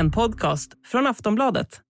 en podcast från Aftonbladet.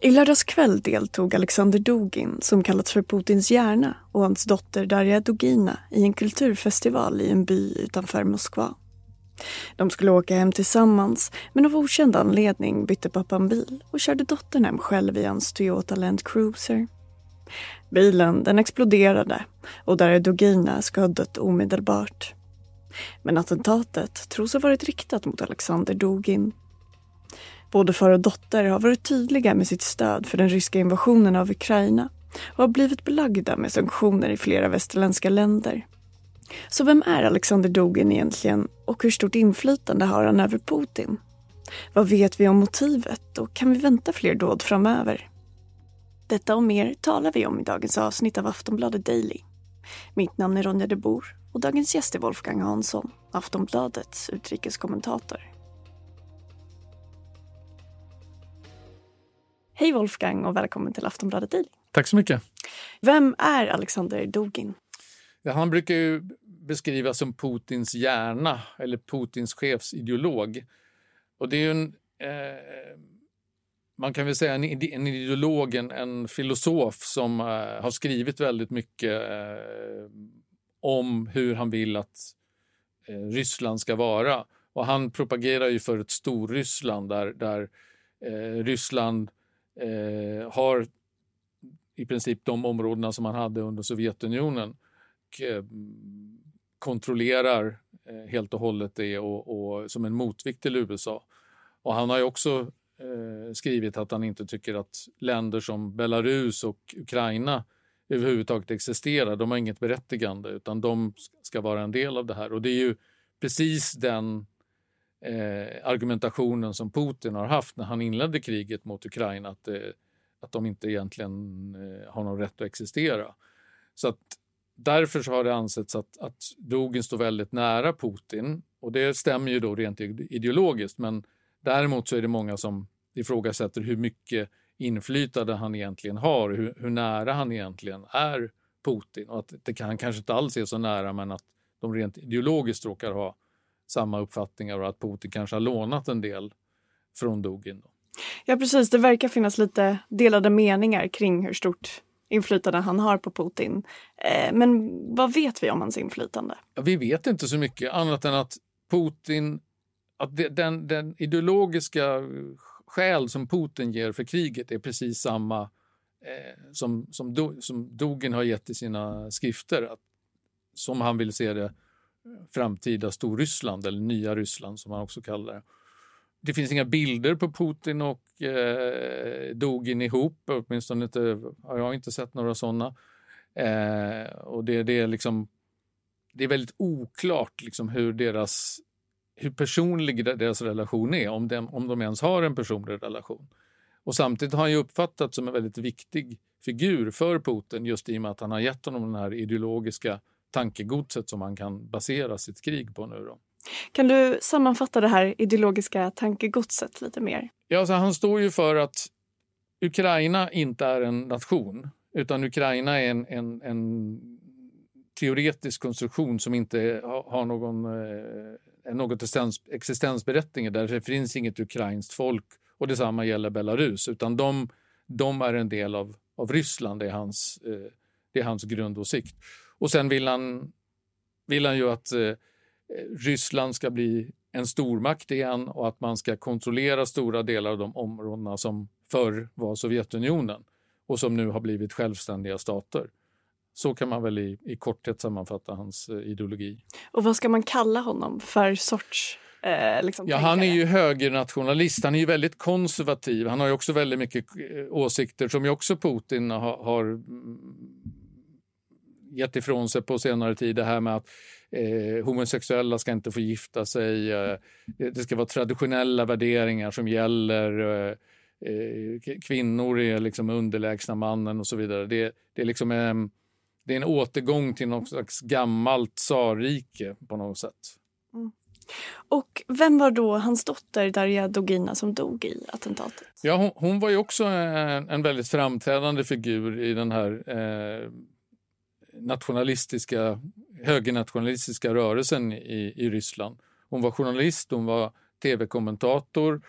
I lördags kväll deltog Alexander Dugin, som kallats för Putins hjärna och hans dotter Darja Dugina i en kulturfestival i en by utanför Moskva. De skulle åka hem tillsammans men av okänd anledning bytte pappan bil och körde dottern hem själv i hans Toyota Land Cruiser. Bilen den exploderade och Darja Dugina ska ha dött omedelbart. Men attentatet tros ha varit riktat mot Alexander Dugin. Både far och dotter har varit tydliga med sitt stöd för den ryska invasionen av Ukraina och har blivit belagda med sanktioner i flera västerländska länder. Så vem är Alexander Dugin egentligen och hur stort inflytande har han över Putin? Vad vet vi om motivet och kan vi vänta fler dåd framöver? Detta och mer talar vi om i dagens avsnitt av Aftonbladet Daily. Mitt namn är Ronja de Bor och dagens gäst är Wolfgang Hansson, Aftonbladets utrikeskommentator. Hej Wolfgang och välkommen till Aftonbladet Daily. Tack så mycket. Vem är Alexander Dugin? Ja, han brukar ju beskrivas som Putins hjärna eller Putins chefsideolog. Och det är ju en, eh, man kan väl säga en, en ideolog, en, en filosof som eh, har skrivit väldigt mycket eh, om hur han vill att eh, Ryssland ska vara. Och han propagerar ju för ett Storryssland där, där eh, Ryssland eh, har i princip de områdena som man hade under Sovjetunionen och eh, kontrollerar eh, helt och hållet det och, och, som en motvikt till USA. Och han har ju också eh, skrivit att han inte tycker att länder som Belarus och Ukraina överhuvudtaget existerar. De har inget berättigande utan de ska vara en del av det här. Och det är ju precis den eh, argumentationen som Putin har haft när han inledde kriget mot Ukraina. Att, eh, att de inte egentligen eh, har någon rätt att existera. Så att därför så har det ansetts att, att Dugin står väldigt nära Putin. Och det stämmer ju då rent ideologiskt. Men däremot så är det många som ifrågasätter hur mycket inflytande han egentligen har, hur, hur nära han egentligen är Putin. Och att det kan, han kanske inte alls är så nära men att de rent ideologiskt råkar ha samma uppfattningar och att Putin kanske har lånat en del från Dugin. Ja precis, det verkar finnas lite delade meningar kring hur stort inflytande han har på Putin. Eh, men vad vet vi om hans inflytande? Vi vet inte så mycket annat än att Putin, att den, den ideologiska skäl som Putin ger för kriget är precis samma eh, som, som, Do, som Dugin har gett i sina skrifter. Att, som han vill se det framtida Storryssland, eller nya Ryssland som han också kallar det. Det finns inga bilder på Putin och eh, Dugin ihop, åtminstone inte, har jag inte sett några sådana. Eh, och det, det, är liksom, det är väldigt oklart liksom hur deras hur personlig deras relation är, om de, om de ens har en personlig relation. Och samtidigt har han ju uppfattats som en väldigt viktig figur för Putin just i och med att han har gett honom det här ideologiska tankegodset som han kan basera sitt krig på nu. Då. Kan du sammanfatta det här ideologiska tankegodset lite mer? Ja, alltså han står ju för att Ukraina inte är en nation utan Ukraina är en, en, en teoretisk konstruktion som inte har någon, eh, något existensberättigande. Där det finns inget ukrainskt folk och detsamma gäller Belarus utan de, de är en del av, av Ryssland, det är hans, eh, det är hans grundåsikt. Och sen vill han, vill han ju att eh, Ryssland ska bli en stormakt igen och att man ska kontrollera stora delar av de områdena som förr var Sovjetunionen och som nu har blivit självständiga stater. Så kan man väl i, i korthet sammanfatta hans eh, ideologi. Och vad ska man kalla honom för sorts Eh, liksom ja, han är ju högernationalist. Han är ju väldigt konservativ. Han har ju också väldigt mycket eh, åsikter som ju också Putin har, har mm, gett ifrån sig på senare tid. Det här med att eh, homosexuella ska inte få gifta sig. Eh, det ska vara traditionella värderingar som gäller. Eh, kvinnor är liksom underlägsna mannen och så vidare. Det, det är liksom eh, det är en återgång till något slags gammalt tsarrike på något sätt. Mm. Och vem var då hans dotter Darja Dogina som dog i attentatet? Ja, hon, hon var ju också en, en, väldigt framträdande figur i den här eh, nationalistiska, högernationalistiska rörelsen i, i Ryssland. hon var journalist, hon var tv-kommentator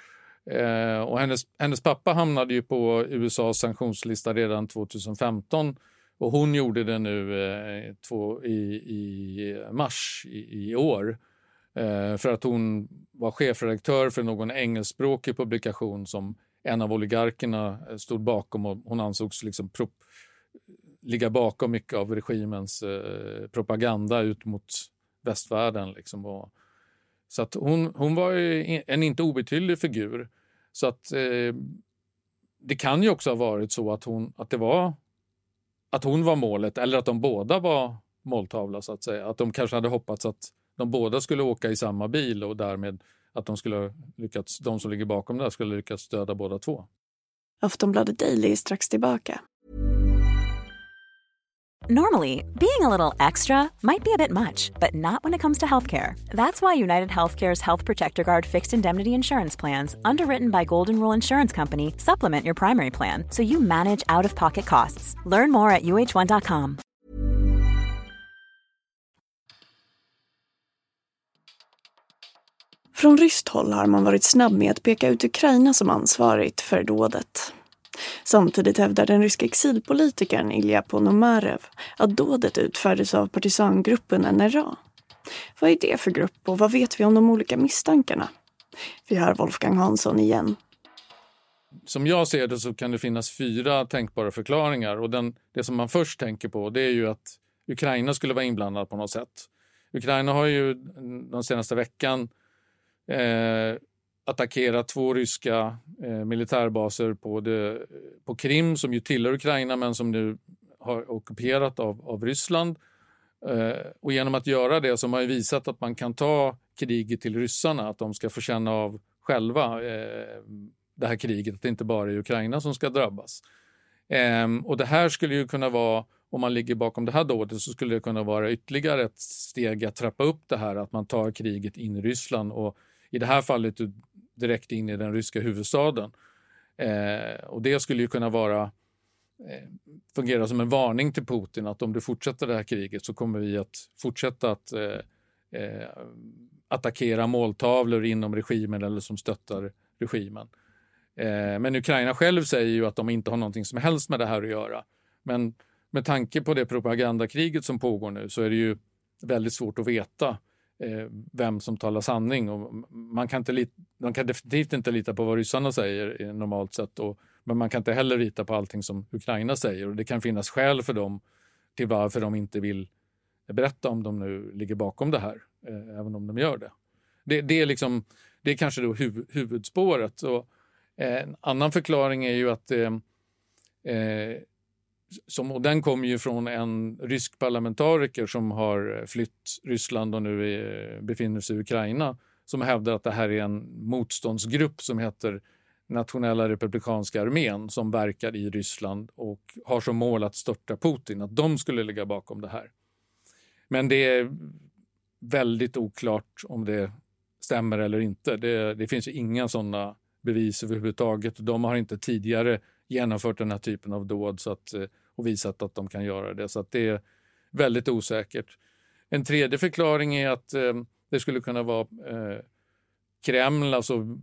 eh, och hennes, hennes pappa hamnade ju på USAs sanktionslista redan 2015 och hon gjorde det nu eh, två, i, i mars i, i år eh, för att hon var chefredaktör för någon engelskspråkig publikation som en av oligarkerna eh, stod bakom och hon ansågs liksom prop, ligga bakom mycket av regimens eh, propaganda ut mot västvärlden. Liksom. Och, så att hon, hon var en inte obetydlig figur. Så att eh, det kan ju också ha varit så att, hon, att, det var, att hon var målet eller att de båda var måltavla så att säga. Att de kanske hade hoppats att de båda skulle åka i samma bil och därmed att de, skulle lyckats, de som ligger bakom det skulle lyckas döda båda två. Aftonbladet Daily är strax tillbaka. Normally, being a little extra might be a bit much, but not when it comes to healthcare. That's why United Healthcare's Health Protector Guard fixed indemnity insurance plans, underwritten by Golden Rule Insurance Company, supplement your primary plan so you manage out of pocket costs. Learn more at uh1.com. Från ryskt håll har man varit snabb med att peka ut Ukraina som ansvarigt för dådet. Samtidigt hävdar den ryska exilpolitikern Ilja Ponomarev att dådet utfördes av partisangruppen NRA. Vad är det för grupp och vad vet vi om de olika misstankarna? Vi hör Wolfgang Hansson igen. Som jag ser det så kan det finnas fyra tänkbara förklaringar och den, det som man först tänker på det är ju att Ukraina skulle vara inblandad på något sätt. Ukraina har ju den senaste veckan eh, attackerat två ryska eh, militärbaser på, det, på Krim som ju tillhör Ukraina men som nu har ockuperat av, av Ryssland. Eh, och genom att göra det så har man visat att man kan ta kriget till ryssarna, att de ska få känna av själva eh, det här kriget, att det inte bara är Ukraina som ska drabbas. Ehm, och det här skulle ju kunna vara, om man ligger bakom det här dådet, så skulle det kunna vara ytterligare ett steg att trappa upp det här, att man tar kriget in i Ryssland och i det här fallet direkt in i den ryska huvudstaden. Eh, och det skulle ju kunna vara eh, fungera som en varning till Putin att om du fortsätter det här kriget så kommer vi att fortsätta att eh, eh, attackera måltavlor inom regimen eller som stöttar regimen. Eh, men Ukraina själv säger ju att de inte har någonting som helst med det här att göra. Men med tanke på det propagandakriget som pågår nu så är det ju väldigt svårt att veta eh, Eh, vem som talar sanning. Och man, kan inte man kan definitivt inte lita på vad ryssarna säger normalt sett. Och, men man kan inte heller lita på allting som Ukraina säger. Och det kan finnas skäl för dem till varför de inte vill berätta om de nu ligger bakom det här, eh, även om de gör det. Det, det är, liksom, det är kanske då huv, huvudspåret. Och, eh, en annan förklaring är ju att eh, eh som, och den kommer ju från en rysk parlamentariker som har flytt Ryssland och nu är, befinner sig i Ukraina som hävdar att det här är en motståndsgrupp som heter Nationella republikanska armén som verkar i Ryssland och har som mål att störta Putin, att de skulle ligga bakom det här. Men det är väldigt oklart om det stämmer eller inte. Det, det finns inga sådana bevis överhuvudtaget. De har inte tidigare genomfört den här typen av dåd så att, eh, och visat att de kan göra det. Så att det är väldigt osäkert. En tredje förklaring är att eh, det skulle kunna vara eh, Kreml, alltså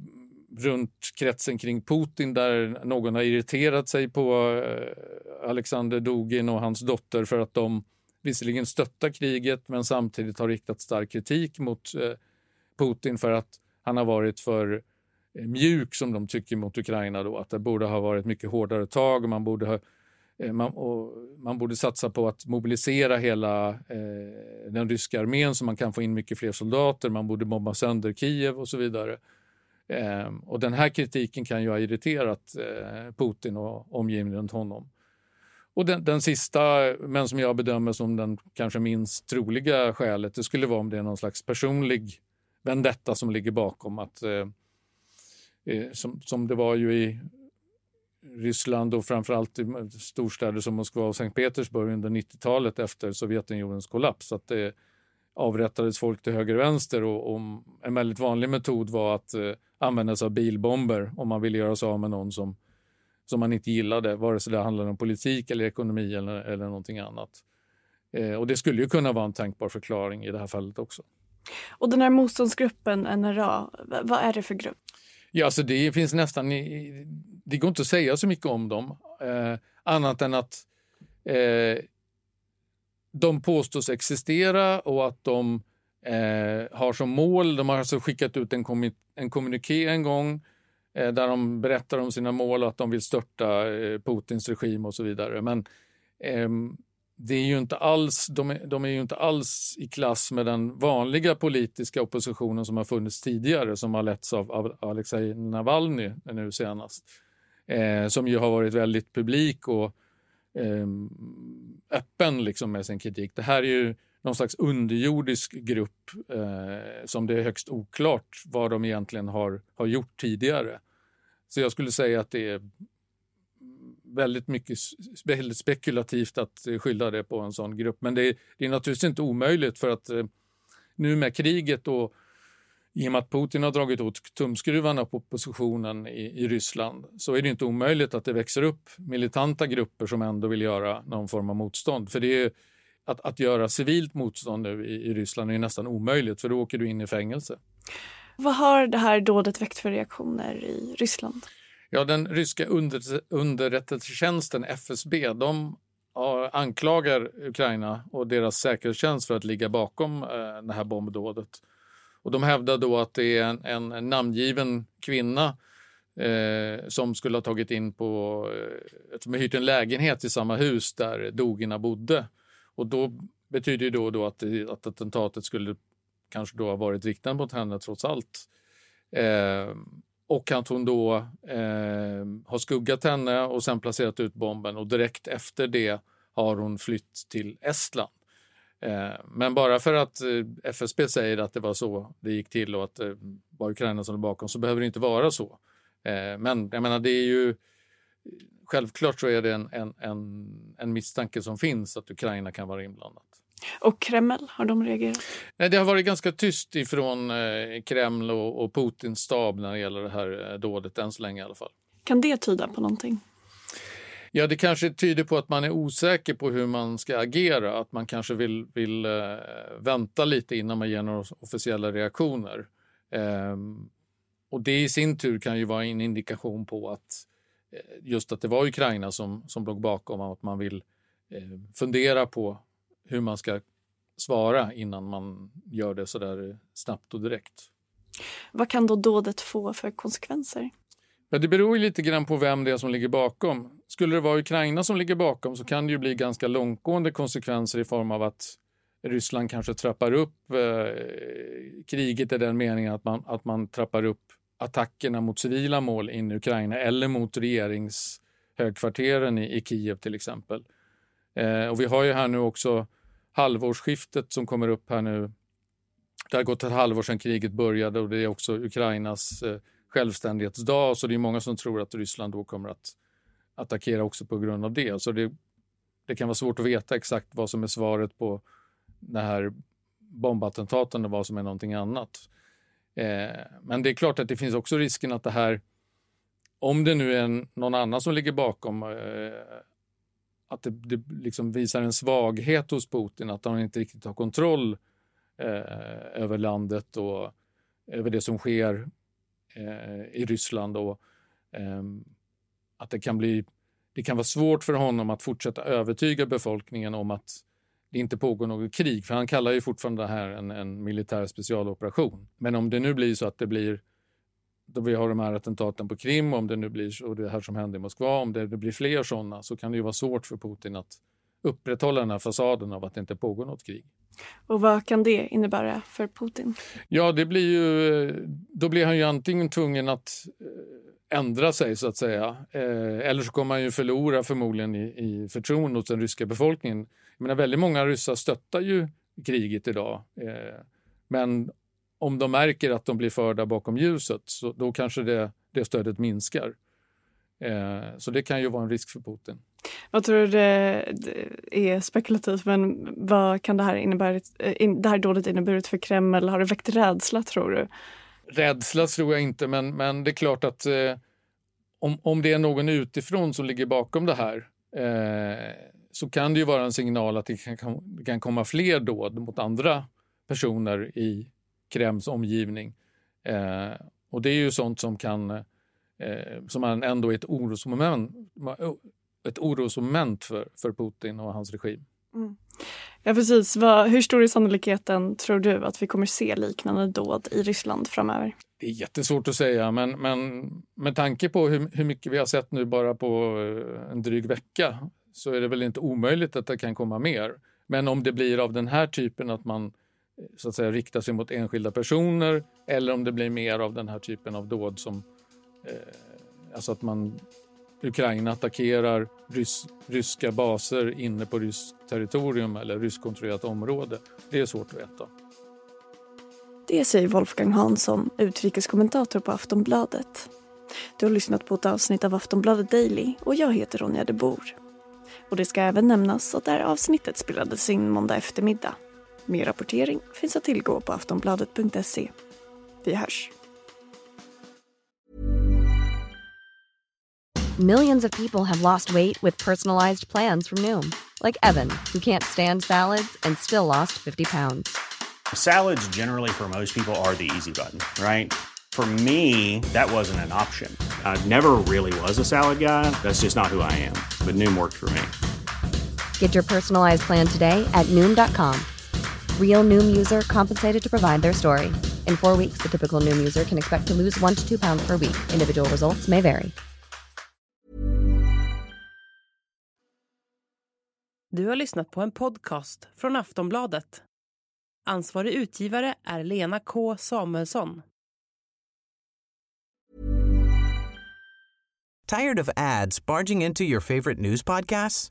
runt kretsen kring Putin där någon har irriterat sig på eh, Alexander Dugin och hans dotter för att de visserligen stöttar kriget men samtidigt har riktat stark kritik mot eh, Putin för att han har varit för Eh, Eh, mjuk som de tycker mot Ukraina då, att det borde ha varit mycket hårdare tag. Man borde, ha, eh, man, man borde satsa på att mobilisera hela eh, den ryska armén så man kan få in mycket fler soldater. Man borde bomba sönder Kiev och så vidare. Eh, och den här kritiken kan ju ha irriterat eh, Putin och omgivningen runt honom. Och den, den, sista, men som jag bedömer som den kanske minst troliga skälet, det skulle vara om det är någon slags personlig vendetta som ligger bakom. att eh, eh, som, som det var ju i Ryssland och framförallt i storstäder som Moskva och Sankt Petersburg under 90-talet efter Sovjetunionens kollaps. Att det avrättades folk till höger och vänster och, och en väldigt vanlig metod var att eh, använda sig av bilbomber om man ville göra sig av med någon som, som man inte gillade, vare sig det handlade om politik eller ekonomi eller, eller någonting annat. Eh, och det skulle ju kunna vara en tänkbar förklaring i det här fallet också. Och den här motståndsgruppen NRA, vad är det för grupp? Ja, alltså det finns nästan... Det går inte att säga så mycket om dem, eh, annat än att eh, de påstås existera och att de eh, har som mål... De har alltså skickat ut en, kommun, en kommuniké en gång eh, där de berättar om sina mål och att de vill störta eh, Putins regim och så vidare. Men ehm, det är ju inte alls, de, är, de är ju inte alls i klass med den vanliga politiska oppositionen som har funnits tidigare som har letts av, av Alexej Navalny nu senast. Eh, som ju har varit väldigt publik och eh, öppen liksom med sin kritik. Det här är ju någon slags underjordisk grupp eh, som det är högst oklart vad de egentligen har, har gjort tidigare. Så jag skulle säga att det är väldigt mycket väldigt spekulativt att eh, skylla det på en sån grupp. Men det är, det är naturligtvis inte omöjligt för att eh, nu med kriget och i och med att Putin har dragit åt tumskruvarna på oppositionen i, i Ryssland så är det inte omöjligt att det växer upp militanta grupper som ändå vill göra någon form av motstånd. För det är, att, att göra civilt motstånd nu i, i Ryssland är nästan omöjligt för då åker du in i fängelse. Vad har det här dådet väckt för reaktioner i Ryssland? Ja, den ryska under, underrättelsetjänsten FSB de anklagar Ukraina och deras säkerhetstjänst för att ligga bakom eh, det här bombdådet. Och de hävdar då att det är en, en namngiven kvinna eh, som skulle ha tagit in på, eh, som har hyrt en lägenhet i samma hus där Dogina bodde. Och då betyder ju då, då att, det, att attentatet skulle kanske då ha varit riktat mot henne trots allt. Eh, och att hon då eh, har skuggat henne och sen placerat ut bomben och direkt efter det har hon flytt till Estland. Eh, men bara för att eh, FSB säger att det var så det gick till och att det eh, var Ukraina som låg bakom så behöver det inte vara så. Eh, men jag menar, det är ju självklart så är det en, en, en, en misstanke som finns att Ukraina kan vara inblandat. Och Kreml, har de reagerat? Nej, det har varit ganska tyst ifrån eh, Kreml och, och Putins stab när det gäller det här eh, dådet, än så länge i alla fall. Kan det tyda på någonting? Ja, det kanske tyder på att man är osäker på hur man ska agera. Att man kanske vill, vill eh, vänta lite innan man ger några officiella reaktioner. Eh, och det i sin tur kan ju vara en indikation på att just att det var Ukraina som, som låg bakom att man vill fundera på hur man ska svara innan man gör det så där snabbt och direkt. Vad kan då dådet få för konsekvenser? Ja, det beror lite grann på vem det är som ligger bakom. Skulle det vara Ukraina som ligger bakom så kan det ju bli ganska långtgående konsekvenser i form av att Ryssland kanske trappar upp eh, kriget i den meningen att man, att man trappar upp attackerna mot civila mål in i Ukraina eller mot regeringshögkvarteren i, i Kiev till exempel. Eh, och vi har ju här nu också halvårsskiftet som kommer upp här nu. Det har gått ett halvår sedan kriget började och det är också Ukrainas eh, självständighetsdag så det är många som tror att Ryssland då kommer att attackera också på grund av det. Så det, det kan vara svårt att veta exakt vad som är svaret på det här bombattentaten och vad som är någonting annat. Eh, men det är klart att det finns också risken att det här, om det nu är någon annan som ligger bakom, eh, att det, det liksom visar en svaghet hos Putin, att han inte riktigt har kontroll eh, över landet och över det som sker eh, i Ryssland. Och, eh, att det kan, bli, det kan vara svårt för honom att fortsätta övertyga befolkningen om att det inte pågår något krig. För han kallar ju fortfarande det här en, en militär specialoperation. Men om det nu blir så att det blir då vi har de här attentaten på Krim, om det nu blir så, det här som hände i Moskva, om det, det blir fler sådana så kan det ju vara svårt för Putin att upprätthålla den här fasaden av att det inte pågår något krig. Och vad kan det innebära för Putin? Ja, det blir ju, då blir han ju antingen tvungen att eh, ändra sig så att säga. Eh, eller så kommer han ju förlora förmodligen i, i förtroende hos den ryska befolkningen. Jag menar, väldigt många ryssar stöttar ju kriget idag. Eh, men om de märker att de blir förda bakom ljuset, så då kanske det, det stödet minskar. Eh, så det kan ju vara en risk för Putin. Vad tror du det, det är spekulativt, men vad kan det här innebära, eh, det här dådet inneburit för Kreml? Har det väckt rädsla tror du? Rädsla tror jag inte, men, men det är klart att eh, om, om det är någon utifrån som ligger bakom det här eh, så kan det ju vara en signal att det kan, kan komma fler dåd mot andra personer i Kremls omgivning. Eh, och det är ju sånt som kan eh, som ändå är ett orosmoment, ett orosmoment för, för Putin och hans regim. Mm. Ja, precis. Vad, hur stor är sannolikheten, tror du, att vi kommer se liknande dåd i Ryssland framöver? Det är jättesvårt att säga, men, men med tanke på hur, hur mycket vi har sett nu bara på eh, en dryg vecka så är det väl inte omöjligt att det kan komma mer. Men om det blir av den här typen att man så att säga riktar sig mot enskilda personer eller om det blir mer av den här typen av dåd som eh, alltså att man Ukraina attackerar rys ryska baser inne på ryskt territorium eller ryskkontrollerat område. Det är svårt att veta. Det säger Wolfgang Hansson, utrikeskommentator på Aftonbladet. Du har lyssnat på ett avsnitt av Aftonbladet Daily och jag heter Ronja de Bor. Och det ska även nämnas att det här avsnittet spelades in måndag eftermiddag. Mer rapportering finns att tillgå på aftonbladet.se. Vi hörs! Millions of people have lost weight with personalized plans from Noom. Like Evan, who can't stand salads and still lost 50 pounds. Salads generally for most people are the easy button, right? For me, that wasn't an option. I never really was a salad guy. That's just not who I am. But Noom worked for me. Get your personalized plan today at Noom.com. Real Noom user compensated to provide their story. In four weeks, the typical Noom user can expect to lose one to two pounds per week. Individual results may vary. Du har lyssnat på en podcast från Aftonbladet. Ansvarig utgivare är Lena K Samuelsson. Tired of ads barging into your favorite news podcasts?